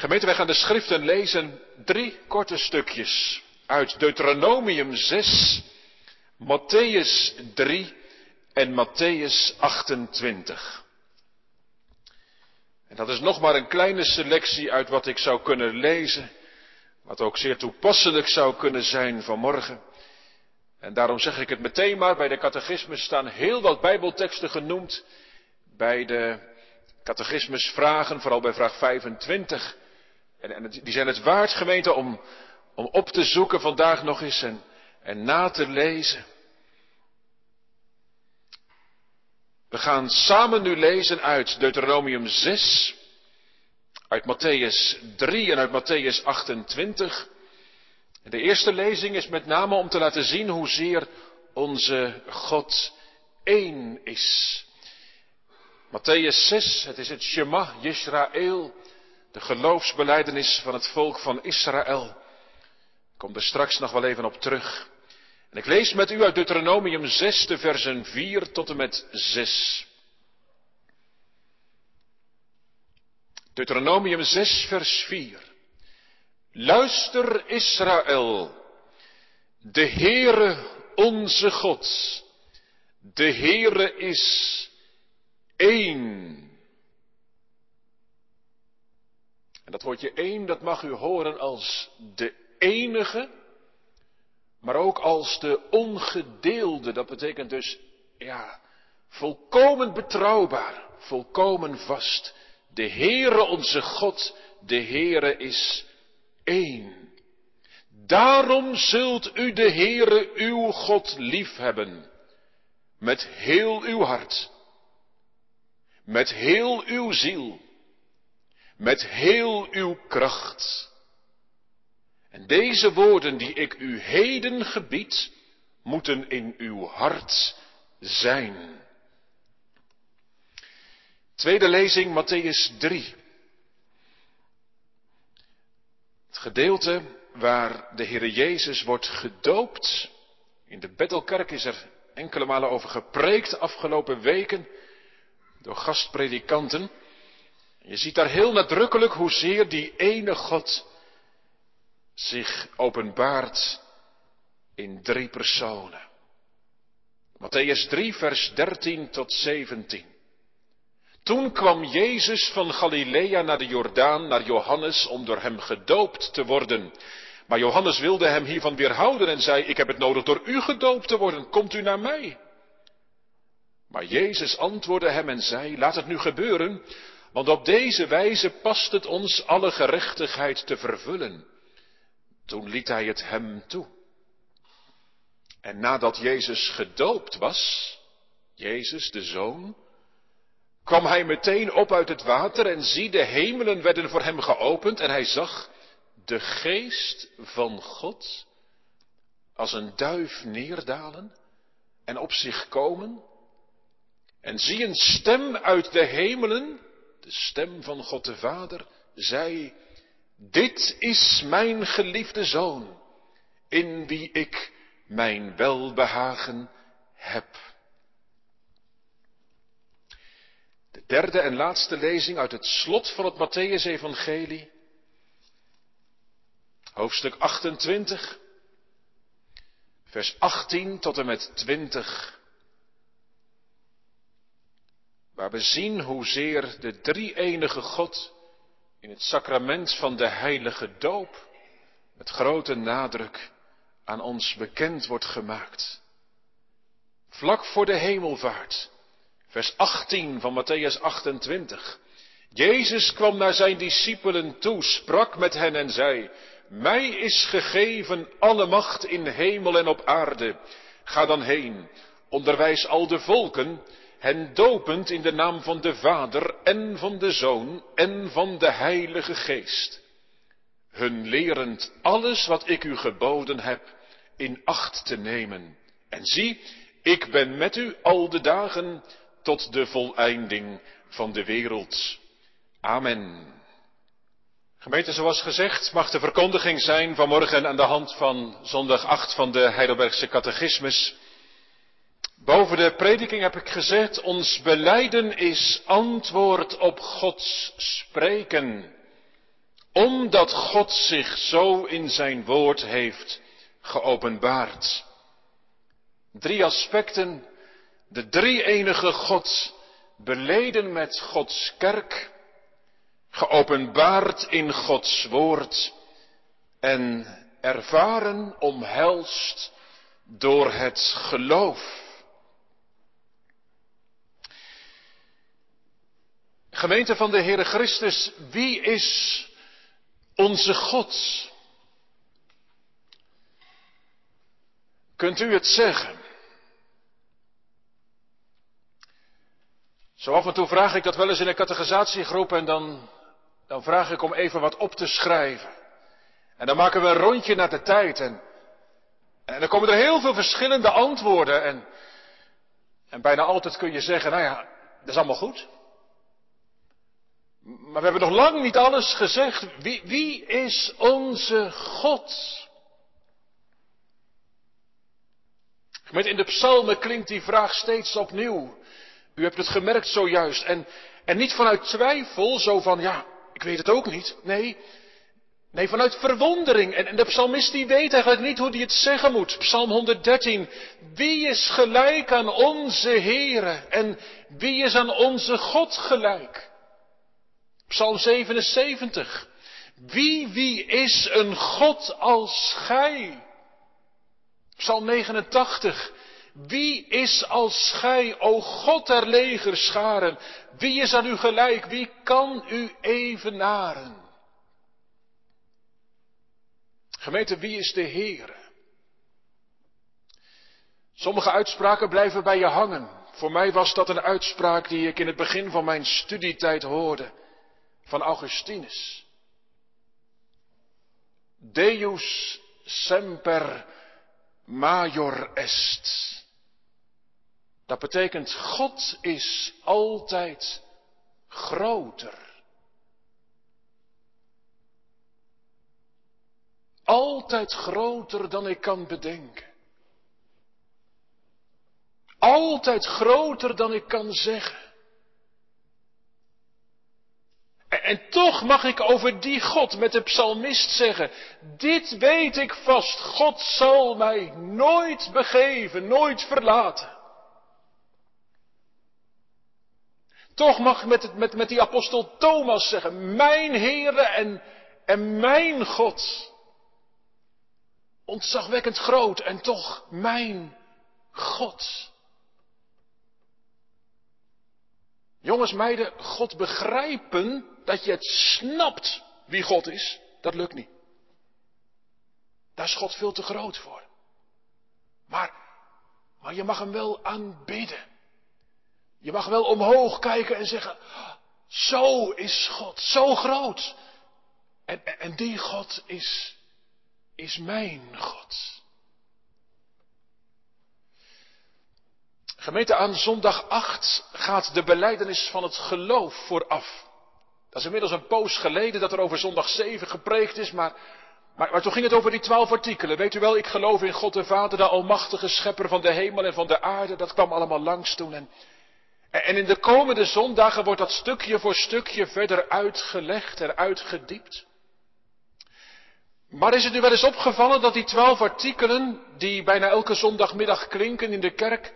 Gemeente, wij gaan de schriften lezen, drie korte stukjes uit Deuteronomium 6, Matthäus 3 en Matthäus 28. En dat is nog maar een kleine selectie uit wat ik zou kunnen lezen, wat ook zeer toepasselijk zou kunnen zijn vanmorgen. En daarom zeg ik het meteen maar, bij de catechismus staan heel wat bijbelteksten genoemd. Bij de catechismusvragen, vooral bij vraag 25. En, die zijn het waard, gemeente, om, om op te zoeken vandaag nog eens en, en na te lezen. We gaan samen nu lezen uit Deuteronomium 6, uit Matthäus 3 en uit Matthäus 28. De eerste lezing is met name om te laten zien hoezeer onze God één is. Matthäus 6, het is het Shema Yisrael, de geloofsbeleidenis van het volk van Israël. Ik kom er straks nog wel even op terug. En ik lees met u uit Deuteronomium 6, de versen 4 tot en met 6. Deuteronomium 6, vers 4. Luister Israël, de Heere onze God, de Heere is één. En dat woordje één, dat mag u horen als de enige, maar ook als de ongedeelde. Dat betekent dus, ja, volkomen betrouwbaar, volkomen vast. De Heere onze God, de Heere is één. Daarom zult u de Heere uw God liefhebben, met heel uw hart, met heel uw ziel, met heel uw kracht. En deze woorden die ik u heden gebied, moeten in uw hart zijn. Tweede lezing, Matthäus 3. Het gedeelte waar de Heere Jezus wordt gedoopt. In de Bethelkerk is er enkele malen over gepreekt afgelopen weken door gastpredikanten. Je ziet daar heel nadrukkelijk hoezeer die ene God zich openbaart in drie personen. Matthäus 3, vers 13 tot 17. Toen kwam Jezus van Galilea naar de Jordaan, naar Johannes, om door hem gedoopt te worden. Maar Johannes wilde hem hiervan weerhouden en zei, ik heb het nodig door u gedoopt te worden, komt u naar mij? Maar Jezus antwoordde hem en zei, laat het nu gebeuren, want op deze wijze past het ons alle gerechtigheid te vervullen. Toen liet hij het hem toe. En nadat Jezus gedoopt was, Jezus de Zoon, kwam hij meteen op uit het water en zie de hemelen werden voor hem geopend en hij zag de geest van God als een duif neerdalen en op zich komen. En zie een stem uit de hemelen, de stem van God de Vader, zei, dit is mijn geliefde zoon, in wie ik mijn welbehagen heb. De derde en laatste lezing uit het slot van het Matthäus-evangelie, hoofdstuk 28, vers 18 tot en met 20, waar we zien hoezeer de drie-enige God in het sacrament van de heilige doop met grote nadruk aan ons bekend wordt gemaakt. Vlak voor de hemelvaart, vers 18 van Matthäus 28. Jezus kwam naar zijn discipelen toe, sprak met hen en zei, mij is gegeven alle macht in hemel en op aarde. Ga dan heen, onderwijs al de volken, hen dopend in de naam van de Vader en van de Zoon en van de Heilige Geest. Hun lerend alles wat ik u geboden heb in acht te nemen. En zie, ik ben met u al de dagen tot de voleinding van de wereld. Amen. Gemeente, zoals gezegd, mag de verkondiging zijn vanmorgen aan de hand van zondag 8 van de Heidelbergse Catechismus. Boven de prediking heb ik gezegd, ons beleiden is antwoord op Gods spreken. omdat God zich zo in zijn woord heeft geopenbaard. Drie aspecten. De drie enige God beleden met Gods kerk, geopenbaard in Gods woord en ervaren omhelst door het geloof. Gemeente van de Heere Christus, wie is onze God? Kunt u het zeggen? Zo af en toe vraag ik dat wel eens in een categorisatiegroep en dan, dan vraag ik om even wat op te schrijven. En dan maken we een rondje naar de tijd en, en dan komen er heel veel verschillende antwoorden en, en bijna altijd kun je zeggen, nou ja, dat is allemaal goed. Maar we hebben nog lang niet alles gezegd. Wie, wie is onze God? Met in de psalmen klinkt die vraag steeds opnieuw. U hebt het gemerkt zojuist. En, en niet vanuit twijfel, zo van, ja, ik weet het ook niet. Nee, nee vanuit verwondering. En, de psalmist die weet eigenlijk niet hoe hij het zeggen moet. Psalm 113. Wie is gelijk aan onze Heere? En wie is aan onze God gelijk? Psalm 77. Wie, wie is een God als gij? Psalm 89. Wie is als gij, o God der legerscharen? Wie is aan u gelijk? Wie kan u evenaren? Gemeente, wie is de Heere? Sommige uitspraken blijven bij je hangen. Voor mij was dat een uitspraak die ik in het begin van mijn studietijd hoorde van Augustinus. Deus semper major est. Dat betekent God is altijd groter. Altijd groter dan ik kan bedenken. Altijd groter dan ik kan zeggen. En toch mag ik over die God met de psalmist zeggen, dit weet ik vast, God zal mij nooit begeven, nooit verlaten. Toch mag ik met, met, met die apostel Thomas zeggen, mijn Heere en, en mijn God. Ontzagwekkend groot en toch mijn God. Jongens, meiden, God begrijpen dat je het snapt wie God is, dat lukt niet. Daar is God veel te groot voor. Maar, maar je mag hem wel aanbidden. Je mag wel omhoog kijken en zeggen, zo is God, zo groot. En, en die God is, is mijn God. Gemeente, aan zondag 8 gaat de beleidenis van het geloof vooraf. Dat is inmiddels een poos geleden dat er over zondag 7 gepreekt is, maar, maar, toen ging het over die twaalf artikelen. Weet u wel, ik geloof in God de Vader, de almachtige schepper van de hemel en van de aarde. Dat kwam allemaal langs toen. En, en in de komende zondagen wordt dat stukje voor stukje verder uitgelegd en uitgediept. Maar is het u wel eens opgevallen dat die twaalf artikelen, die bijna elke zondagmiddag klinken in de kerk,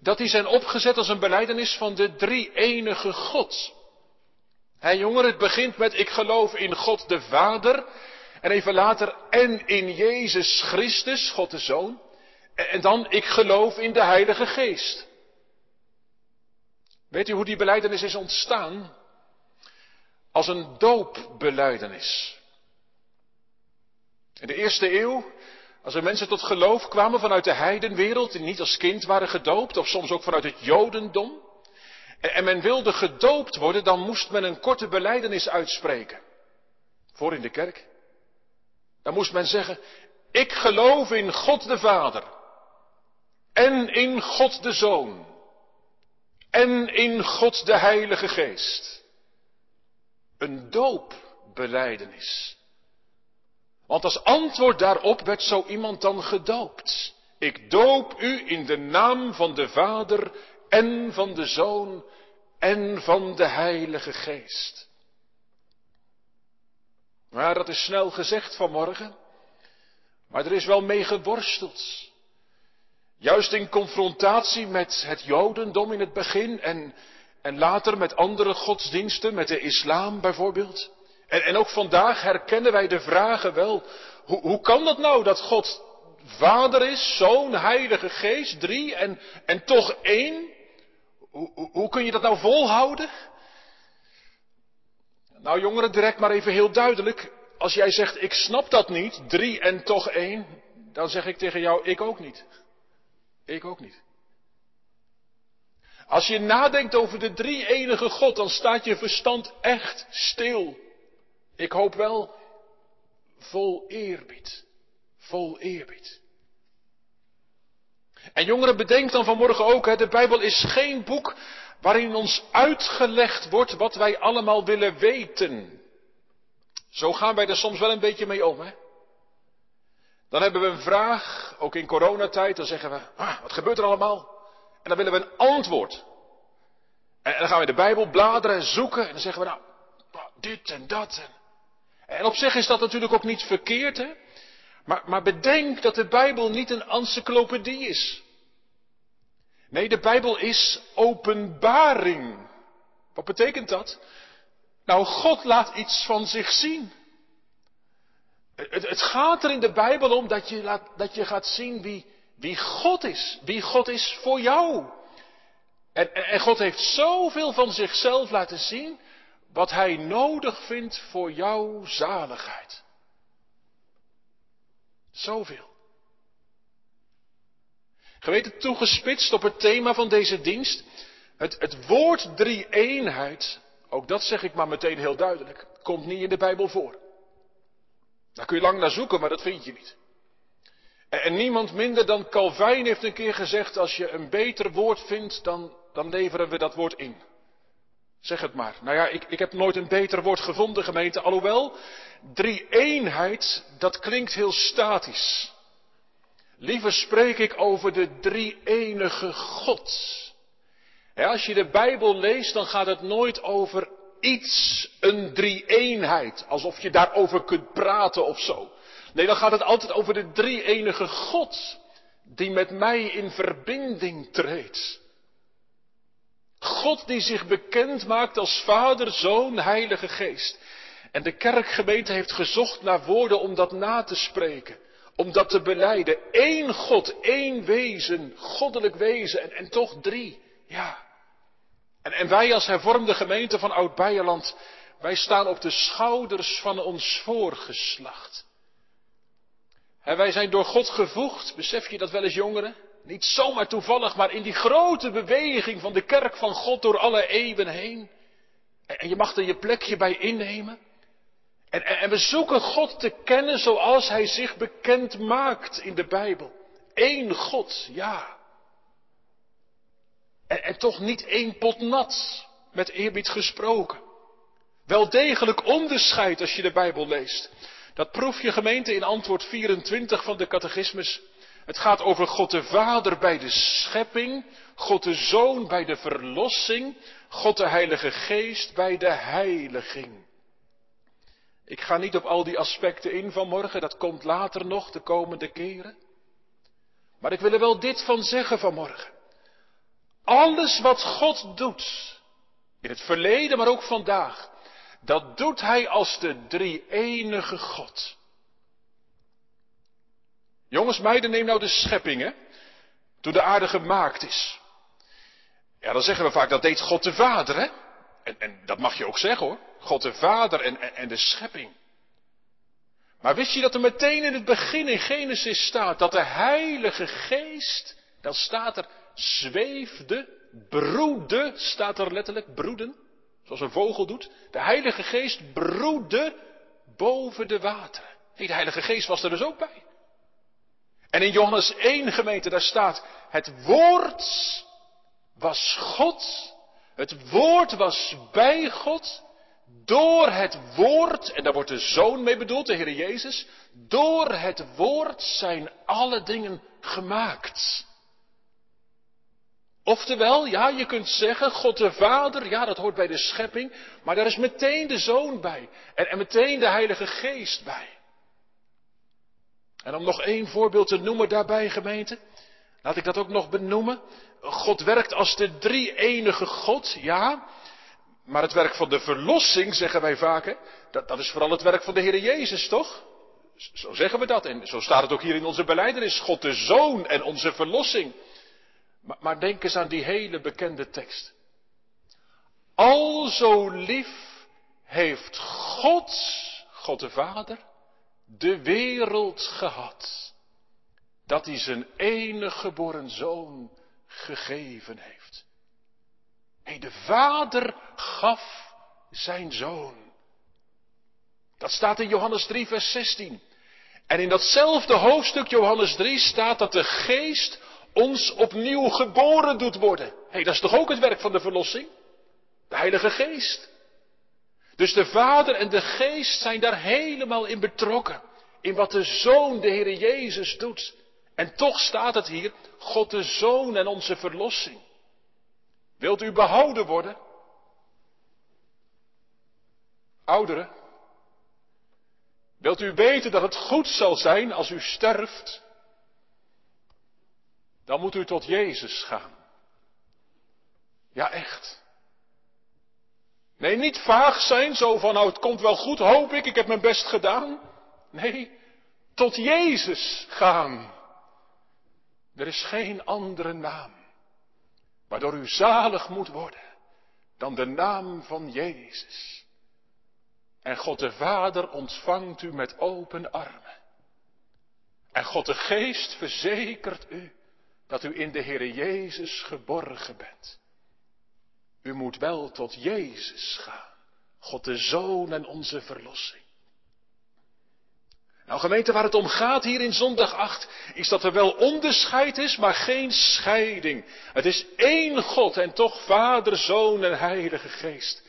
dat die zijn opgezet als een beleidenis van de drie enige God. Hé jongeren, het begint met ik geloof in God de Vader. En even later en in Jezus Christus, God de Zoon. En dan ik geloof in de Heilige Geest. Weet u hoe die beleidenis is ontstaan? Als een doopbeleidenis. In de eerste eeuw als er mensen tot geloof kwamen vanuit de heidenwereld, die niet als kind waren gedoopt, of soms ook vanuit het jodendom, en men wilde gedoopt worden, dan moest men een korte beleidenis uitspreken. Voor in de kerk. Dan moest men zeggen, ik geloof in God de Vader. En in God de Zoon. En in God de Heilige Geest. Een doopbeleidenis. Want als antwoord daarop werd zo iemand dan gedoopt. Ik doop u in de naam van de Vader en van de Zoon en van de Heilige Geest. Ja, dat is snel gezegd vanmorgen. Maar er is wel mee geworsteld. Juist in confrontatie met het Jodendom in het begin en, en later met andere godsdiensten, met de islam bijvoorbeeld. En, en ook vandaag herkennen wij de vragen wel. Hoe, hoe kan dat nou dat God Vader is, Zoon, Heilige Geest, drie en, en toch één? Hoe, hoe, kun je dat nou volhouden? Nou jongeren, direct maar even heel duidelijk. Als jij zegt, ik snap dat niet, drie en toch één, dan zeg ik tegen jou, ik ook niet. Ik ook niet. Als je nadenkt over de drie enige God, dan staat je verstand echt stil. Ik hoop wel vol eerbied. Vol eerbied. En jongeren, bedenk dan vanmorgen ook, hè, de Bijbel is geen boek waarin ons uitgelegd wordt wat wij allemaal willen weten. Zo gaan wij er soms wel een beetje mee om, hè. Dan hebben we een vraag, ook in coronatijd, dan zeggen we, ah, wat gebeurt er allemaal? En dan willen we een antwoord. En, dan gaan we de Bijbel bladeren en zoeken en dan zeggen we, nou, nou dit en dat. En, en op zich is dat natuurlijk ook niet verkeerd, hè. Maar, maar bedenk dat de Bijbel niet een encyclopedie is. Nee, de Bijbel is openbaring. Wat betekent dat? Nou, God laat iets van zich zien. Het, het, gaat er in de Bijbel om dat je, laat, dat je gaat zien wie, wie God is. Wie God is voor jou. En, en God heeft zoveel van zichzelf laten zien wat Hij nodig vindt voor jouw zaligheid. Zoveel. Geweten toegespitst op het thema van deze dienst. Het, het woord drie-eenheid, ook dat zeg ik maar meteen heel duidelijk, komt niet in de Bijbel voor. Daar kun je lang naar zoeken, maar dat vind je niet. En, en niemand minder dan Calvijn heeft een keer gezegd, als je een beter woord vindt, dan, dan leveren we dat woord in. Zeg het maar. Nou ja, ik, ik heb nooit een beter woord gevonden, gemeente. Alhoewel, drie-eenheid, dat klinkt heel statisch. Liever spreek ik over de drie-enige God. als je de Bijbel leest, dan gaat het nooit over iets, een drie-eenheid. Alsof je daarover kunt praten of zo. Nee, dan gaat het altijd over de drie-enige God. Die met mij in verbinding treedt. God die zich bekend maakt als Vader, Zoon, Heilige Geest. En de kerkgemeente heeft gezocht naar woorden om dat na te spreken. Om dat te beleiden. Eén God, één wezen, goddelijk wezen en, en toch drie. Ja. En, en wij als hervormde gemeente van Oud-Beierland, wij staan op de schouders van ons voorgeslacht. En wij zijn door God gevoegd, besef je dat wel eens jongeren? Niet zomaar toevallig, maar in die grote beweging van de kerk van God door alle eeuwen heen. En je mag er je plekje bij innemen. En, en, we zoeken God te kennen zoals Hij zich bekend maakt in de Bijbel. Eén God, ja. En, en toch niet één pot nat, met eerbied gesproken. Wel degelijk onderscheid als je de Bijbel leest. Dat proef je gemeente in antwoord 24 van de catechismus. Het gaat over God de Vader bij de schepping, God de Zoon bij de verlossing, God de Heilige Geest bij de heiliging. Ik ga niet op al die aspecten in vanmorgen, dat komt later nog, de komende keren. Maar ik wil er wel dit van zeggen vanmorgen. Alles wat God doet, in het verleden, maar ook vandaag, dat doet Hij als de drie-enige God. Jongens, meiden, neem nou de schepping, hè. Toen de aarde gemaakt is. Ja, dan zeggen we vaak, dat deed God de Vader, hè. En, en dat mag je ook zeggen, hoor. God de Vader en, en, en de schepping. Maar wist je dat er meteen in het begin in Genesis staat dat de Heilige Geest, dan staat er zweefde, broedde, staat er letterlijk, broeden, zoals een vogel doet. De Heilige Geest broedde boven de wateren. Nee, de Heilige Geest was er dus ook bij. En in Johannes 1 gemeente, daar staat, het woord was God, het woord was bij God, door het woord, en daar wordt de zoon mee bedoeld, de Heer Jezus, door het woord zijn alle dingen gemaakt. Oftewel, ja, je kunt zeggen, God de Vader, ja, dat hoort bij de schepping, maar daar is meteen de Zoon bij en, en meteen de Heilige Geest bij. En om nog één voorbeeld te noemen daarbij, gemeente, laat ik dat ook nog benoemen. God werkt als de drie enige God, ja, maar het werk van de verlossing, zeggen wij vaak, dat, dat is vooral het werk van de Heer Jezus, toch? Zo zeggen we dat en zo staat het ook hier in onze beleidenis, God de Zoon en onze verlossing. Maar, maar denk eens aan die hele bekende tekst. Al zo lief heeft God, God de Vader, de wereld gehad, dat hij zijn enige geboren zoon gegeven heeft. Nee, de Vader gaf zijn zoon. Dat staat in Johannes 3, vers 16. En in datzelfde hoofdstuk, Johannes 3, staat dat de Geest ons opnieuw geboren doet worden. Hé, dat is toch ook het werk van de verlossing? De Heilige Geest. Dus de Vader en de Geest zijn daar helemaal in betrokken. In wat de Zoon, de Heer Jezus, doet. En toch staat het hier, God de Zoon en onze verlossing. Wilt u behouden worden? Ouderen, wilt u weten dat het goed zal zijn als u sterft? Dan moet u tot Jezus gaan. Ja, echt. Nee, niet vaag zijn, zo van nou het komt wel goed, hoop ik, ik heb mijn best gedaan. Nee, tot Jezus gaan. Er is geen andere naam waardoor u zalig moet worden dan de naam van Jezus. En God de Vader ontvangt u met open armen. En God de Geest verzekert u dat u in de Heere Jezus geborgen bent. U moet wel tot Jezus gaan, God de Zoon en onze verlossing. Nou gemeente, waar het om gaat hier in zondag 8, is dat er wel onderscheid is, maar geen scheiding. Het is één God en toch Vader, Zoon en Heilige Geest.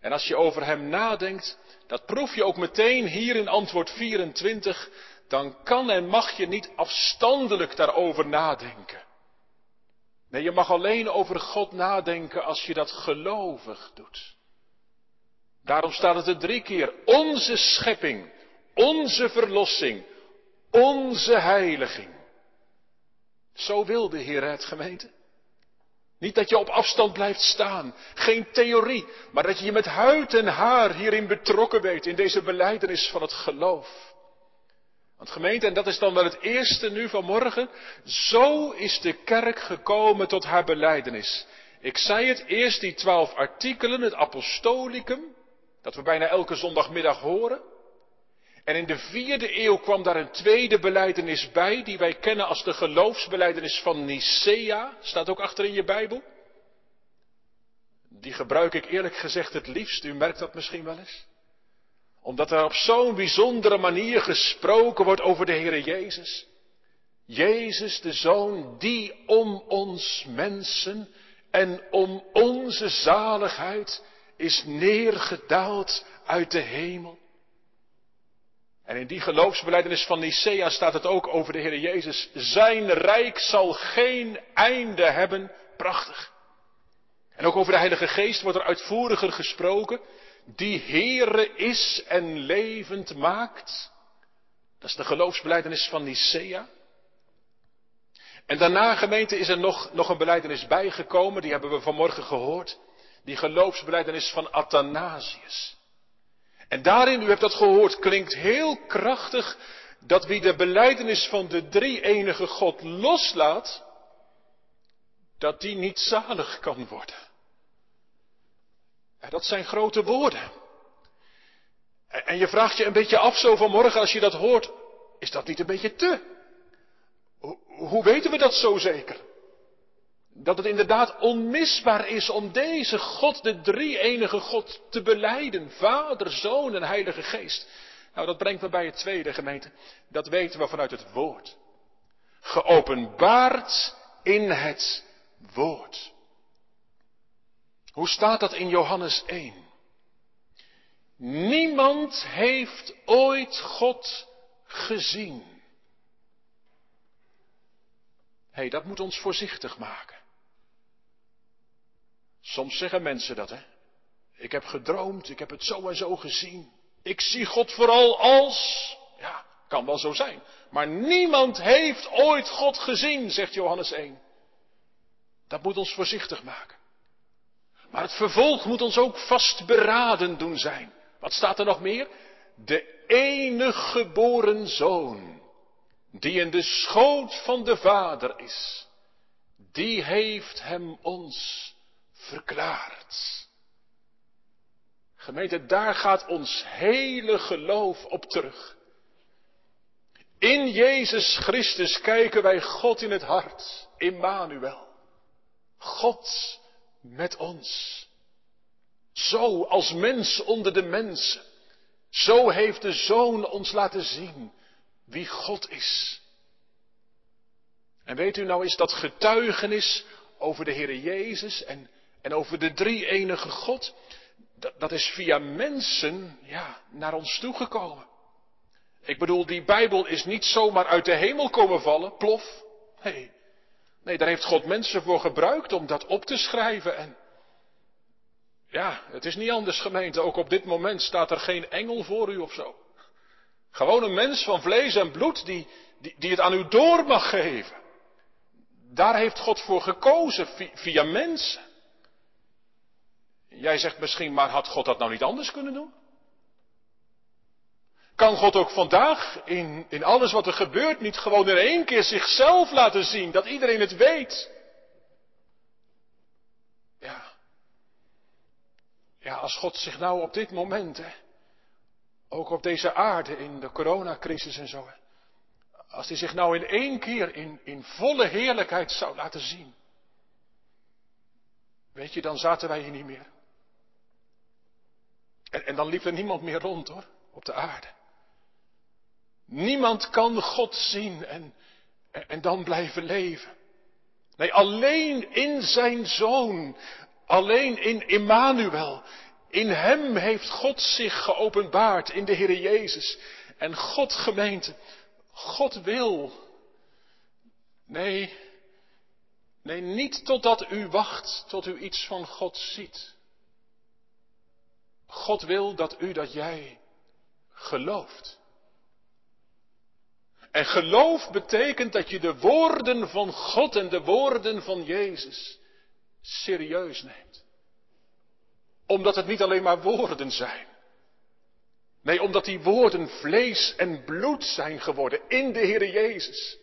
En als je over Hem nadenkt, dat proef je ook meteen hier in antwoord 24, dan kan en mag je niet afstandelijk daarover nadenken. Nee, je mag alleen over God nadenken als je dat gelovig doet. Daarom staat het er drie keer. Onze schepping, onze verlossing, onze heiliging. Zo wil de Heer het gemeente. Niet dat je op afstand blijft staan, geen theorie, maar dat je je met huid en haar hierin betrokken weet, in deze beleidenis van het geloof. Want gemeente, en dat is dan wel het eerste nu vanmorgen, zo is de kerk gekomen tot haar beleidenis. Ik zei het eerst, die twaalf artikelen, het apostolicum, dat we bijna elke zondagmiddag horen. En in de vierde eeuw kwam daar een tweede beleidenis bij, die wij kennen als de geloofsbeleidenis van Nicea. Staat ook achter in je Bijbel. Die gebruik ik eerlijk gezegd het liefst, u merkt dat misschien wel eens omdat er op zo'n bijzondere manier gesproken wordt over de Heere Jezus. Jezus de Zoon die om ons mensen en om onze zaligheid is neergedaald uit de hemel. En in die geloofsbeleidenis van Nicea staat het ook over de Heer Jezus. Zijn rijk zal geen einde hebben. Prachtig. En ook over de Heilige Geest wordt er uitvoeriger gesproken die Heere is en levend maakt. Dat is de geloofsbeleidenis van Nicea. En daarna, gemeente, is er nog, nog een beleidenis bijgekomen, die hebben we vanmorgen gehoord. Die geloofsbeleidenis van Athanasius. En daarin, u hebt dat gehoord, klinkt heel krachtig dat wie de beleidenis van de drie enige God loslaat, dat die niet zalig kan worden. Dat zijn grote woorden. En je vraagt je een beetje af zo vanmorgen als je dat hoort, is dat niet een beetje te? Hoe weten we dat zo zeker? Dat het inderdaad onmisbaar is om deze God, de drie enige God, te beleiden. Vader, Zoon en Heilige Geest. Nou, dat brengt me bij het tweede gemeente. Dat weten we vanuit het woord. Geopenbaard in het woord. Hoe staat dat in Johannes 1? Niemand heeft ooit God gezien. Hé, hey, dat moet ons voorzichtig maken. Soms zeggen mensen dat, hè. Ik heb gedroomd, ik heb het zo en zo gezien. Ik zie God vooral als. Ja, kan wel zo zijn. Maar niemand heeft ooit God gezien, zegt Johannes 1. Dat moet ons voorzichtig maken. Maar het vervolg moet ons ook vastberaden doen zijn. Wat staat er nog meer? De enige geboren zoon, die in de schoot van de Vader is, die heeft hem ons verklaard. Gemeente, daar gaat ons hele geloof op terug. In Jezus Christus kijken wij God in het hart, Immanuel. God met ons. Zo als mens onder de mensen. Zo heeft de Zoon ons laten zien wie God is. En weet u nou is dat getuigenis over de Heer Jezus en, en over de drie enige God, dat, dat is via mensen ja, naar ons toegekomen. Ik bedoel, die Bijbel is niet zomaar uit de hemel komen vallen, plof. Nee, nee, daar heeft God mensen voor gebruikt om dat op te schrijven. En ja, het is niet anders gemeente. Ook op dit moment staat er geen engel voor u of zo. Gewoon een mens van vlees en bloed die, die, die het aan u door mag geven. Daar heeft God voor gekozen via mensen. Jij zegt misschien, maar had God dat nou niet anders kunnen doen? Kan God ook vandaag in, in alles wat er gebeurt niet gewoon in één keer zichzelf laten zien, dat iedereen het weet? Ja. Ja, als God zich nou op dit moment, hè, ook op deze aarde in de coronacrisis en zo, als hij zich nou in één keer in, in volle heerlijkheid zou laten zien. Weet je, dan zaten wij hier niet meer. En, en dan liep er niemand meer rond hoor, op de aarde. Niemand kan God zien en, en, dan blijven leven. Nee, alleen in zijn zoon, alleen in Immanuel, in hem heeft God zich geopenbaard, in de Heer Jezus. En God gemeente, God wil. Nee, nee, niet totdat u wacht, tot u iets van God ziet. God wil dat u, dat jij gelooft. En geloof betekent dat je de woorden van God en de woorden van Jezus serieus neemt. Omdat het niet alleen maar woorden zijn. Nee, omdat die woorden vlees en bloed zijn geworden in de Heer Jezus.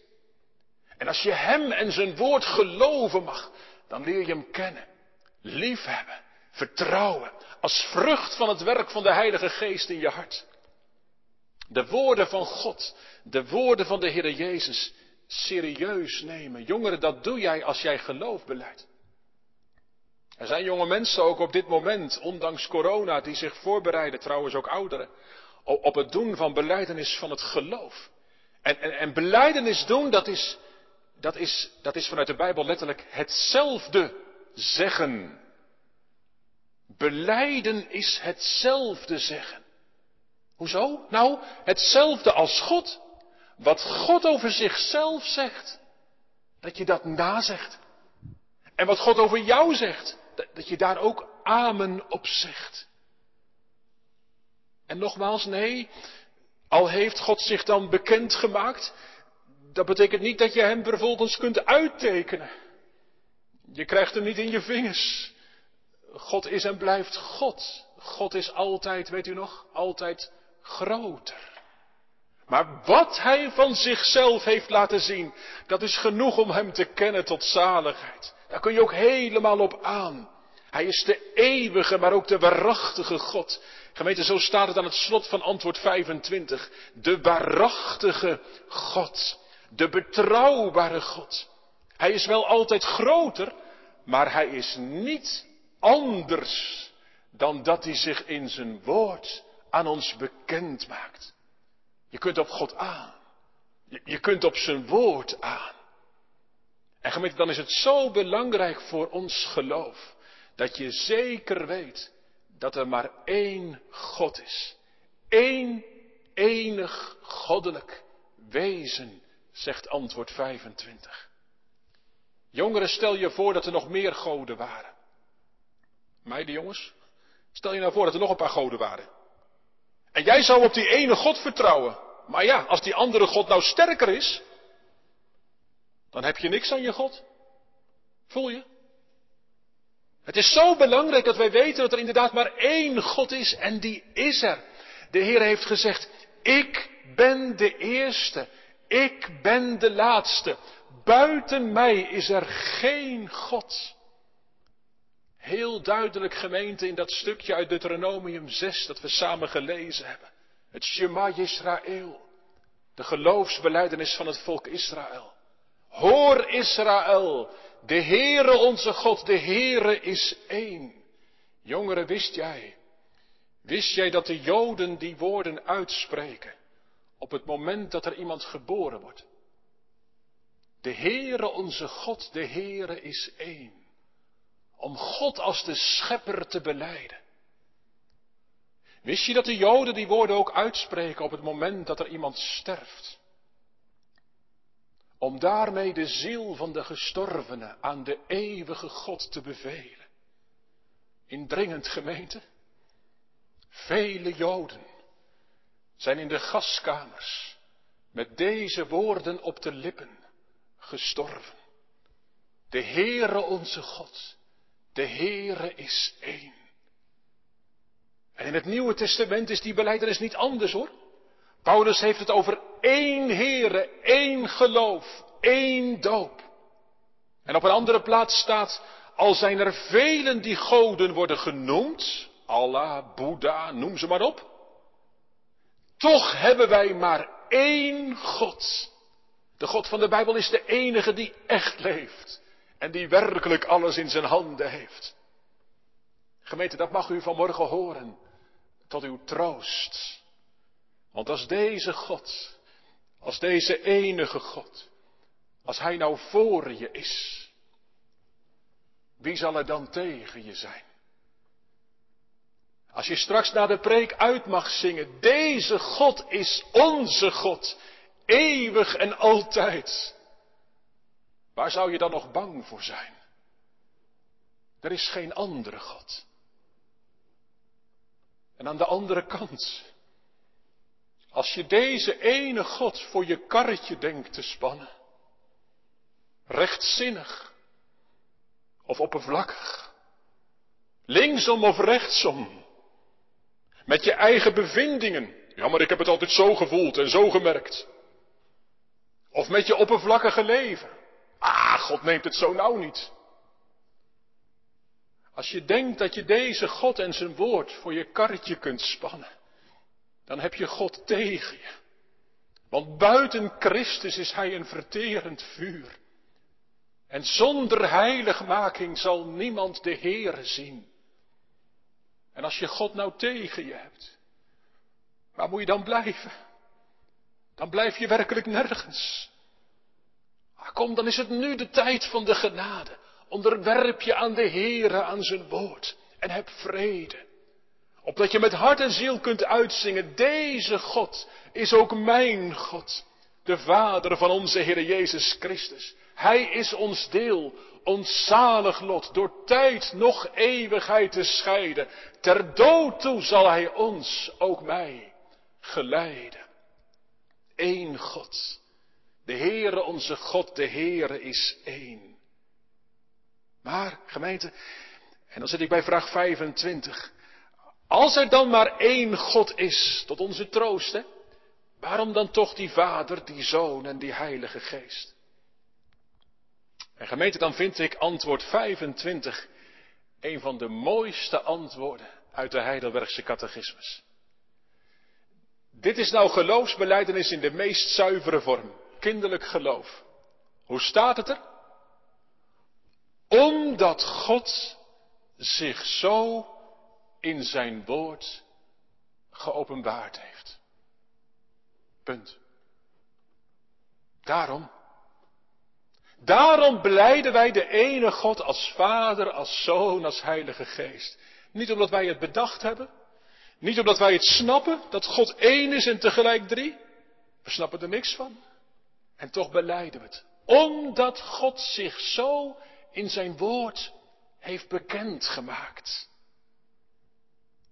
En als je Hem en zijn woord geloven mag, dan leer je Hem kennen, liefhebben, vertrouwen, als vrucht van het werk van de Heilige Geest in je hart. De woorden van God, de woorden van de Heer Jezus serieus nemen. Jongeren, dat doe jij als jij geloof beleidt. Er zijn jonge mensen ook op dit moment, ondanks corona, die zich voorbereiden, trouwens ook ouderen, op het doen van beleidenis van het geloof. En, en, en beleidenis doen, dat is, dat, is, dat is vanuit de Bijbel letterlijk hetzelfde zeggen. Beleiden is hetzelfde zeggen. Hoezo? Nou, hetzelfde als God. Wat God over zichzelf zegt, dat je dat nazegt. En wat God over jou zegt, dat je daar ook amen op zegt. En nogmaals, nee, al heeft God zich dan bekendgemaakt, dat betekent niet dat je hem vervolgens kunt uittekenen. Je krijgt hem niet in je vingers. God is en blijft God. God is altijd, weet u nog, altijd groter. Maar wat hij van zichzelf heeft laten zien, dat is genoeg om hem te kennen tot zaligheid. Daar kun je ook helemaal op aan. Hij is de eeuwige, maar ook de waarachtige God. Gemeente, zo staat het aan het slot van antwoord 25. De waarachtige God. De betrouwbare God. Hij is wel altijd groter, maar hij is niet anders dan dat hij zich in zijn woord aan ons bekend maakt. Je kunt op God aan. Je, kunt op zijn woord aan. En gemeente, dan is het zo belangrijk voor ons geloof dat je zeker weet dat er maar één God is. Eén enig goddelijk wezen, zegt antwoord 25. Jongeren, stel je voor dat er nog meer goden waren. Meiden jongens, stel je nou voor dat er nog een paar goden waren. En jij zou op die ene God vertrouwen. Maar ja, als die andere God nou sterker is, dan heb je niks aan je God. Voel je? Het is zo belangrijk dat wij weten dat er inderdaad maar één God is en die is er. De Heer heeft gezegd, ik ben de eerste, ik ben de laatste. Buiten mij is er geen God. Heel duidelijk gemeente in dat stukje uit Deuteronomium 6 dat we samen gelezen hebben. Het Shema Yisrael. De geloofsbeleidenis van het volk Israël. Hoor Israël, de Heere onze God, de Heere is één. Jongeren, wist jij, wist jij dat de Joden die woorden uitspreken op het moment dat er iemand geboren wordt? De Heere onze God, de Heere is één. Om God als de schepper te beleiden. Wist je dat de Joden die woorden ook uitspreken op het moment dat er iemand sterft? Om daarmee de ziel van de gestorvene aan de eeuwige God te bevelen. Indringend gemeente. Vele Joden zijn in de gaskamers met deze woorden op de lippen gestorven. De Heere onze God, de Heere is één. En in het Nieuwe Testament is die beleidenis niet anders hoor. Paulus heeft het over één Heere, één geloof, één doop. En op een andere plaats staat, al zijn er velen die goden worden genoemd, Allah, Boeddha, noem ze maar op. Toch hebben wij maar één God. De God van de Bijbel is de enige die echt leeft. En die werkelijk alles in zijn handen heeft. Gemeente, dat mag u vanmorgen horen. Tot uw troost. Want als deze God, als deze enige God, als Hij nou voor je is, wie zal er dan tegen je zijn? Als je straks naar de preek uit mag zingen, deze God is onze God, eeuwig en altijd. Waar zou je dan nog bang voor zijn? Er is geen andere God. En aan de andere kant, als je deze ene God voor je karretje denkt te spannen, rechtzinnig of oppervlakkig, linksom of rechtsom, met je eigen bevindingen, ja maar ik heb het altijd zo gevoeld en zo gemerkt, of met je oppervlakkige leven, ah God neemt het zo nauw niet. Als je denkt dat je deze God en zijn woord voor je karretje kunt spannen, dan heb je God tegen je. Want buiten Christus is Hij een verterend vuur. En zonder heiligmaking zal niemand de Heere zien. En als je God nou tegen je hebt, waar moet je dan blijven? Dan blijf je werkelijk nergens. Kom, dan is het nu de tijd van de genade. Onderwerp je aan de Heere, aan zijn woord. En heb vrede. Opdat je met hart en ziel kunt uitzingen, deze God is ook mijn God. De Vader van onze Heer Jezus Christus. Hij is ons deel, ons zalig lot, door tijd nog eeuwigheid te scheiden. Ter dood toe zal Hij ons, ook mij, geleiden. Eén God. De Heere onze God, de Heere is één. Maar, gemeente, en dan zit ik bij vraag 25. Als er dan maar één God is, tot onze troost, hè? Waarom dan toch die Vader, die Zoon en die Heilige Geest? En gemeente, dan vind ik antwoord 25 een van de mooiste antwoorden uit de Heidelbergse catechismus. Dit is nou geloofsbeleidenis in de meest zuivere vorm, kinderlijk geloof. Hoe staat het er? Omdat God zich zo in zijn woord geopenbaard heeft. Punt. Daarom. Daarom beleiden wij de ene God als Vader, als Zoon, als Heilige Geest. Niet omdat wij het bedacht hebben. Niet omdat wij het snappen dat God één is en tegelijk drie. We snappen er niks van. En toch beleiden we het. Omdat God zich zo in zijn woord heeft bekendgemaakt.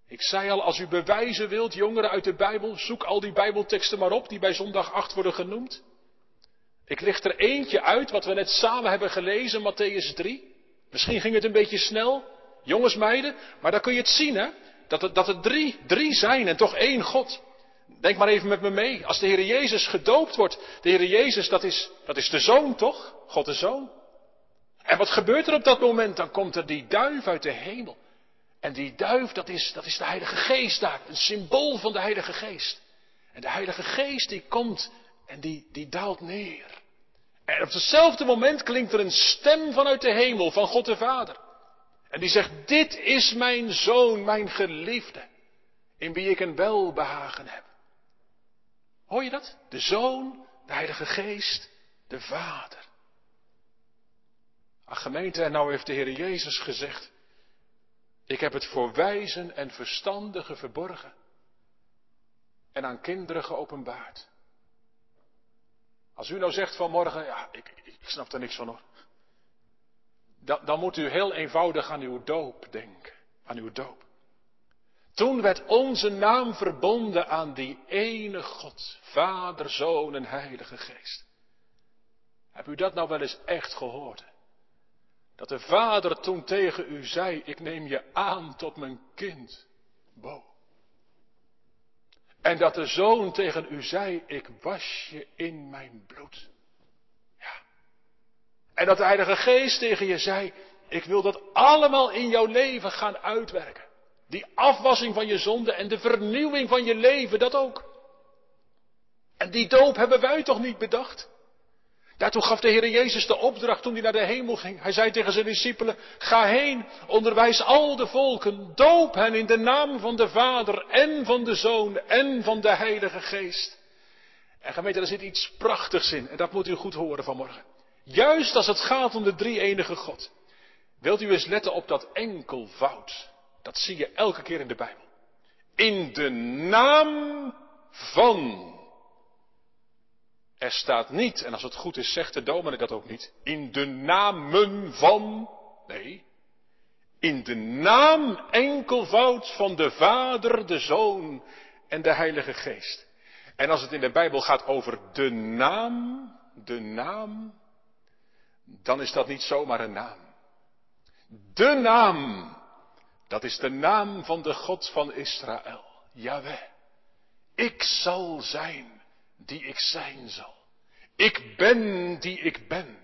Ik zei al, als u bewijzen wilt, jongeren uit de Bijbel, zoek al die Bijbelteksten maar op die bij zondag 8 worden genoemd. Ik licht er eentje uit, wat we net samen hebben gelezen, Matthäus 3. Misschien ging het een beetje snel, jongens, meiden, maar dan kun je het zien, hè? Dat er, dat er drie, drie zijn en toch één God. Denk maar even met me mee. Als de Heer Jezus gedoopt wordt, de Heer Jezus, dat is, dat is de Zoon, toch? God de Zoon. En wat gebeurt er op dat moment? Dan komt er die duif uit de hemel. En die duif, dat is, dat is de Heilige Geest daar. Een symbool van de Heilige Geest. En de Heilige Geest die komt en die, die daalt neer. En op hetzelfde moment klinkt er een stem vanuit de hemel van God de Vader. En die zegt, dit is mijn zoon, mijn geliefde, in wie ik een welbehagen heb. Hoor je dat? De zoon, de Heilige Geest, de Vader. Ach gemeente, en nou heeft de Heer Jezus gezegd, ik heb het voor wijzen en verstandigen verborgen en aan kinderen geopenbaard. Als u nou zegt vanmorgen, ja, ik, snap er niks van hoor. Dan, dan moet u heel eenvoudig aan uw doop denken. Aan uw doop. Toen werd onze naam verbonden aan die ene God, Vader, Zoon en Heilige Geest. Heb u dat nou wel eens echt gehoord? Dat de Vader toen tegen u zei, ik neem je aan tot mijn kind. Bo. En dat de Zoon tegen u zei, ik was je in mijn bloed. Ja. En dat de Heilige Geest tegen je zei, ik wil dat allemaal in jouw leven gaan uitwerken. Die afwassing van je zonde en de vernieuwing van je leven, dat ook. En die doop hebben wij toch niet bedacht? Daartoe gaf de Heer Jezus de opdracht toen hij naar de hemel ging. Hij zei tegen zijn discipelen, ga heen, onderwijs al de volken, doop hen in de naam van de Vader en van de Zoon en van de Heilige Geest. En gemeente, er zit iets prachtigs in en dat moet u goed horen vanmorgen. Juist als het gaat om de drie enige God. Wilt u eens letten op dat enkelvoud. Dat zie je elke keer in de Bijbel. In de naam van er staat niet, en als het goed is, zegt de dominee dat ook niet, in de namen van, nee, in de naam enkelvoud van de Vader, de Zoon en de Heilige Geest. En als het in de Bijbel gaat over de naam, de naam, dan is dat niet zomaar een naam. De naam, dat is de naam van de God van Israël, Yahweh. Ik zal zijn die ik zijn zal. Ik ben die ik ben.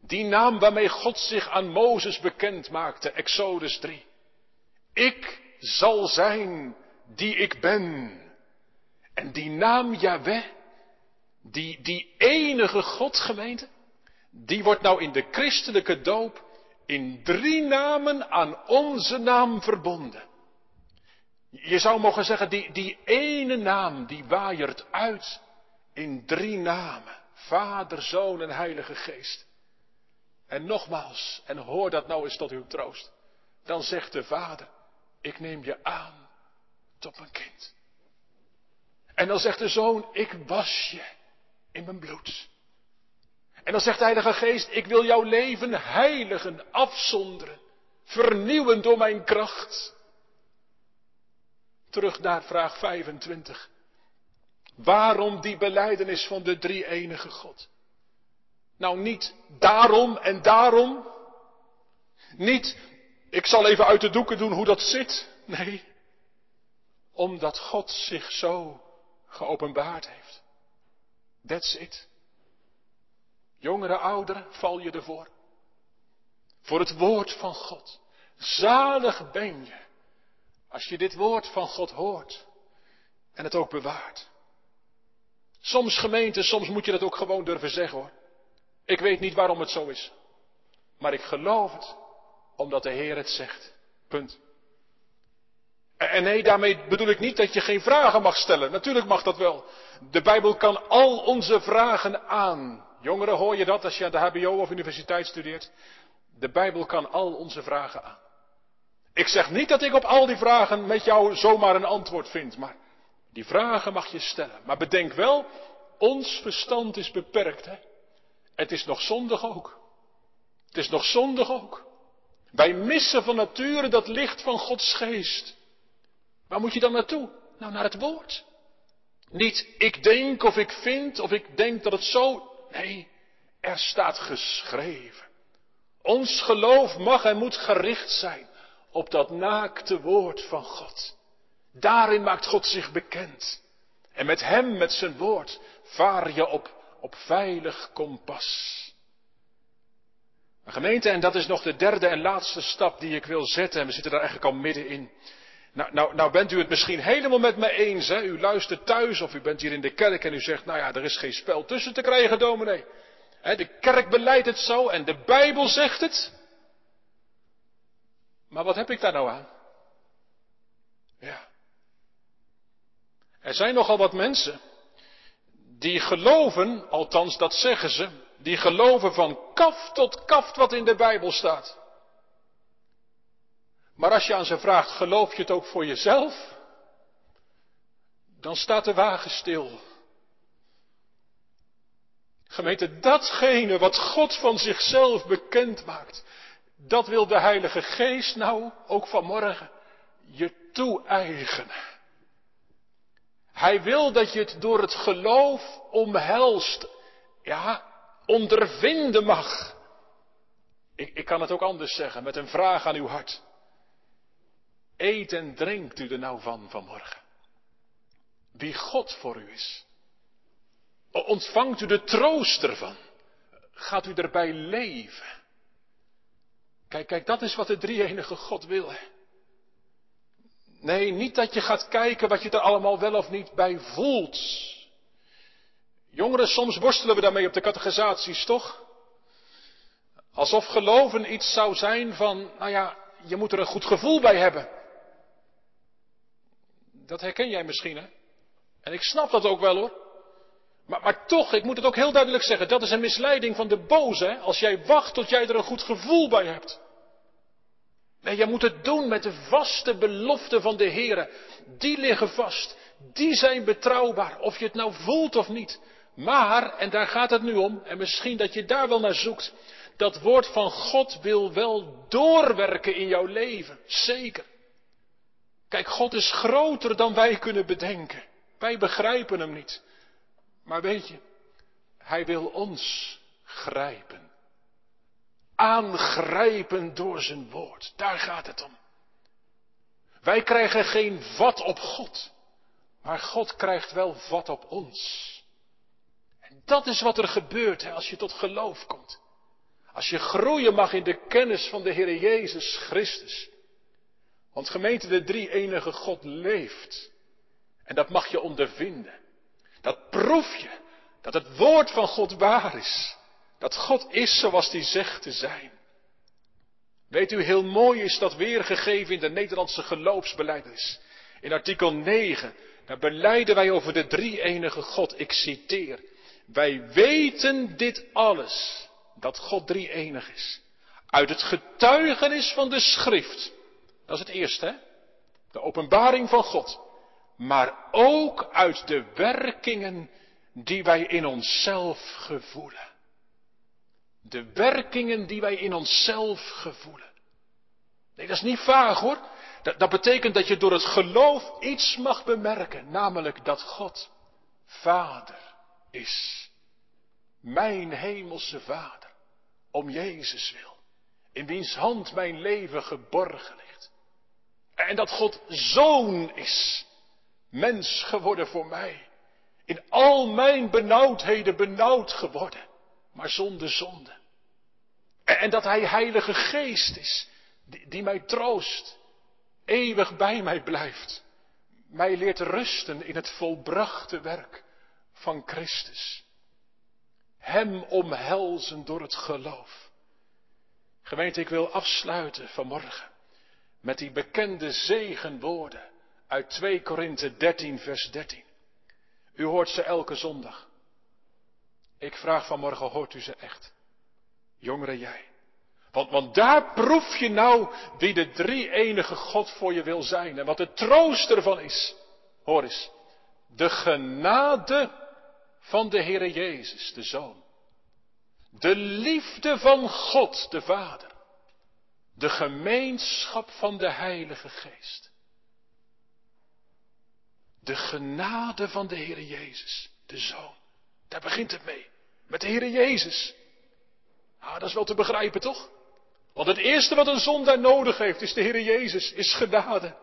Die naam waarmee God zich aan Mozes bekend maakte, Exodus 3. Ik zal zijn die ik ben. En die naam Yahweh, die, die enige God gemeente, die wordt nou in de christelijke doop in drie namen aan onze naam verbonden. Je zou mogen zeggen, die, die ene naam die waaiert uit in drie namen. Vader, Zoon en Heilige Geest. En nogmaals, en hoor dat nou eens tot uw troost. Dan zegt de Vader, ik neem je aan tot mijn kind. En dan zegt de Zoon, ik was je in mijn bloed. En dan zegt de Heilige Geest, ik wil jouw leven heiligen, afzonderen, vernieuwen door mijn kracht. Terug naar vraag 25. Waarom die beleidenis van de drie enige God? Nou niet daarom en daarom. Niet, ik zal even uit de doeken doen hoe dat zit. Nee, omdat God zich zo geopenbaard heeft. That's it. Jongere, ouderen, val je ervoor. Voor het woord van God. Zalig ben je als je dit woord van God hoort en het ook bewaart. Soms gemeente, soms moet je dat ook gewoon durven zeggen hoor. Ik weet niet waarom het zo is. Maar ik geloof het, omdat de Heer het zegt. Punt. En nee, daarmee bedoel ik niet dat je geen vragen mag stellen. Natuurlijk mag dat wel. De Bijbel kan al onze vragen aan. Jongeren, hoor je dat als je aan de HBO of universiteit studeert? De Bijbel kan al onze vragen aan. Ik zeg niet dat ik op al die vragen met jou zomaar een antwoord vind, maar die vragen mag je stellen. Maar bedenk wel, ons verstand is beperkt. Hè? Het is nog zondig ook. Het is nog zondig ook. Wij missen van nature dat licht van Gods geest. Waar moet je dan naartoe? Nou, naar het woord. Niet ik denk of ik vind of ik denk dat het zo. Nee, er staat geschreven. Ons geloof mag en moet gericht zijn op dat naakte woord van God. Daarin maakt God zich bekend. En met Hem, met zijn woord, vaar je op, op veilig kompas. gemeente, en dat is nog de derde en laatste stap die ik wil zetten, en we zitten daar eigenlijk al middenin. Nou, nou, nou bent u het misschien helemaal met me eens, hè? U luistert thuis of u bent hier in de kerk en u zegt, nou ja, er is geen spel tussen te krijgen, dominee. De kerk beleidt het zo en de Bijbel zegt het. Maar wat heb ik daar nou aan? Ja. Er zijn nogal wat mensen die geloven, althans dat zeggen ze, die geloven van kaf tot kaft wat in de Bijbel staat. Maar als je aan ze vraagt, geloof je het ook voor jezelf? Dan staat de wagen stil. Gemeente, datgene wat God van zichzelf bekend maakt, dat wil de Heilige Geest nou ook vanmorgen je toe-eigenen. Hij wil dat je het door het geloof omhelst, ja, ondervinden mag. Ik, ik kan het ook anders zeggen, met een vraag aan uw hart. Eet en drinkt u er nou van vanmorgen? Wie God voor u is. Ontvangt u de troost ervan? Gaat u erbij leven? Kijk, kijk, dat is wat de drie-enige God wil. Nee, niet dat je gaat kijken wat je er allemaal wel of niet bij voelt. Jongeren, soms worstelen we daarmee op de catechisaties, toch? Alsof geloven iets zou zijn van, nou ja, je moet er een goed gevoel bij hebben. Dat herken jij misschien, hè? En ik snap dat ook wel hoor. Maar, maar, toch, ik moet het ook heel duidelijk zeggen, dat is een misleiding van de boze, hè? als jij wacht tot jij er een goed gevoel bij hebt. Nee, jij moet het doen met de vaste beloften van de Heer. Die liggen vast, die zijn betrouwbaar, of je het nou voelt of niet. Maar, en daar gaat het nu om, en misschien dat je daar wel naar zoekt, dat woord van God wil wel doorwerken in jouw leven, zeker. Kijk, God is groter dan wij kunnen bedenken. Wij begrijpen hem niet. Maar weet je, hij wil ons grijpen. Aangrijpen door zijn woord. Daar gaat het om. Wij krijgen geen vat op God. Maar God krijgt wel vat op ons. En dat is wat er gebeurt hè, als je tot geloof komt. Als je groeien mag in de kennis van de Heer Jezus Christus. Want gemeente, de drie enige God leeft. En dat mag je ondervinden. Dat proef je. Dat het woord van God waar is. Dat God is zoals hij zegt te zijn. Weet u, heel mooi is dat weergegeven in de Nederlandse geloofsbelijdenis. In artikel 9, daar beleiden wij over de drie enige God. Ik citeer. Wij weten dit alles, dat God drie enig is. Uit het getuigenis van de schrift. Dat is het eerste, hè? De openbaring van God maar ook uit de werkingen die wij in onszelf gevoelen. De werkingen die wij in onszelf gevoelen. Nee, dat is niet vaag hoor. Dat, dat betekent dat je door het geloof iets mag bemerken, namelijk dat God Vader is. Mijn hemelse Vader, om Jezus wil, in wiens hand mijn leven geborgen. En dat God Zoon is, mens geworden voor mij. In al mijn benauwdheden benauwd geworden, maar zonder zonde. En dat Hij Heilige Geest is, die, mij troost, eeuwig bij mij blijft, mij leert rusten in het volbrachte werk van Christus. Hem omhelzen door het geloof. Gemeente, ik wil afsluiten vanmorgen met die bekende zegenwoorden uit 2 Korinthe 13, vers 13. U hoort ze elke zondag. Ik vraag vanmorgen, hoort u ze echt? Jongere jij. Want, want daar proef je nou wie de drie enige God voor je wil zijn. En wat de troost ervan is. Hoor eens. De genade van de Heere Jezus, de Zoon. De liefde van God, de Vader. De gemeenschap van de Heilige Geest De genade van de Heer Jezus, de Zoon. Daar begint het mee. Met de Heer Jezus. Ah, dat is wel te begrijpen, toch? Want het eerste wat een zondaar nodig heeft, is de Heer Jezus, is genade.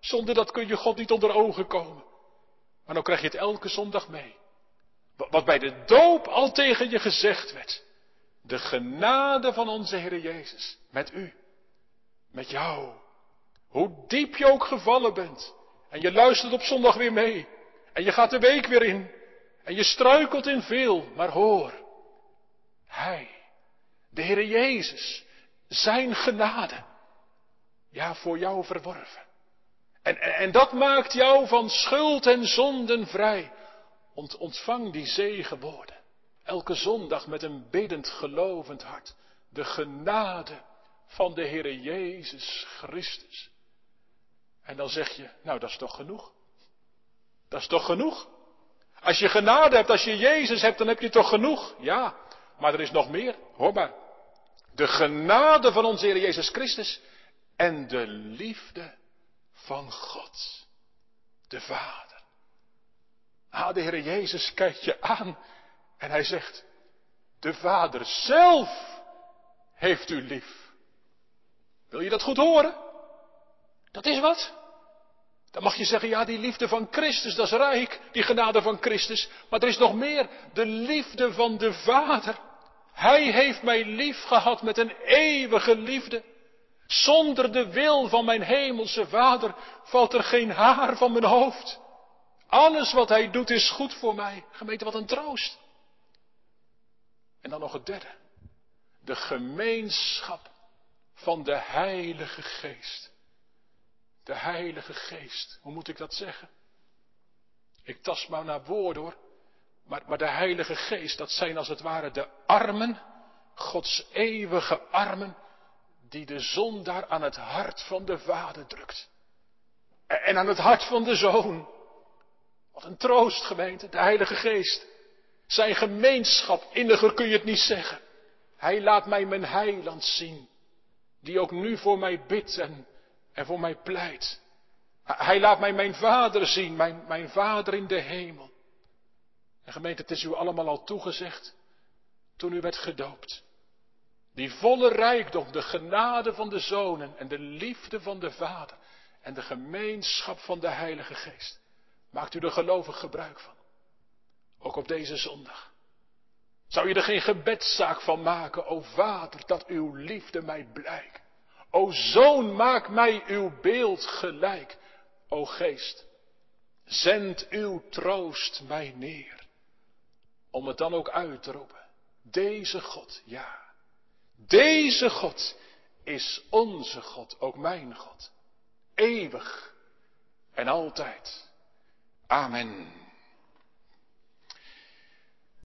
Zonder dat kun je God niet onder ogen komen. Maar dan krijg je het elke zondag mee. Wat bij de doop al tegen je gezegd werd. De genade van onze Heer Jezus. Met u. Met jou. Hoe diep je ook gevallen bent. En je luistert op zondag weer mee. En je gaat de week weer in. En je struikelt in veel. Maar hoor. Hij. De Heer Jezus. Zijn genade. Ja, voor jou verworven. En, en, dat maakt jou van schuld en zonden vrij. Ont, ontvang die zegenwoorden. Elke zondag met een biddend, gelovend hart. De genade van de Heere Jezus Christus. En dan zeg je, nou dat is toch genoeg? Dat is toch genoeg? Als je genade hebt, als je Jezus hebt, dan heb je toch genoeg? Ja, maar er is nog meer. Hoor maar. De genade van onze Heer Jezus Christus en de liefde van God, de Vader. Ah, de Heer Jezus kijkt je aan en hij zegt, de Vader zelf heeft u lief. Wil je dat goed horen? Dat is wat. Dan mag je zeggen, ja, die liefde van Christus, dat is rijk, die genade van Christus. Maar er is nog meer, de liefde van de Vader. Hij heeft mij lief gehad met een eeuwige liefde. Zonder de wil van mijn hemelse Vader valt er geen haar van mijn hoofd. Alles wat Hij doet is goed voor mij. Gemeente, wat een troost. En dan nog het derde. De gemeenschap van de Heilige Geest. De Heilige Geest. Hoe moet ik dat zeggen? Ik tast maar naar woorden hoor. Maar, maar de Heilige Geest, dat zijn als het ware de armen, Gods eeuwige armen, die de zondaar aan het hart van de Vader drukt. En aan het hart van de Zoon. Wat een troost, gemeente, de Heilige Geest. Zijn gemeenschap, inniger kun je het niet zeggen. Hij laat mij mijn heiland zien die ook nu voor mij bidt en, en voor mij pleit. Hij laat mij mijn vader zien, mijn, mijn vader in de hemel. En gemeente, het is u allemaal al toegezegd toen u werd gedoopt. Die volle rijkdom, de genade van de zonen en de liefde van de vader en de gemeenschap van de Heilige Geest. Maakt u er gelovig gebruik van. Ook op deze zondag. Zou je er geen gebedszaak van maken, o Vader, dat uw liefde mij blijkt. O Zoon, maak mij uw beeld gelijk. O Geest, zend uw troost mij neer. Om het dan ook uit te roepen. Deze God, ja. Deze God is onze God, ook mijn God. Eeuwig en altijd. Amen.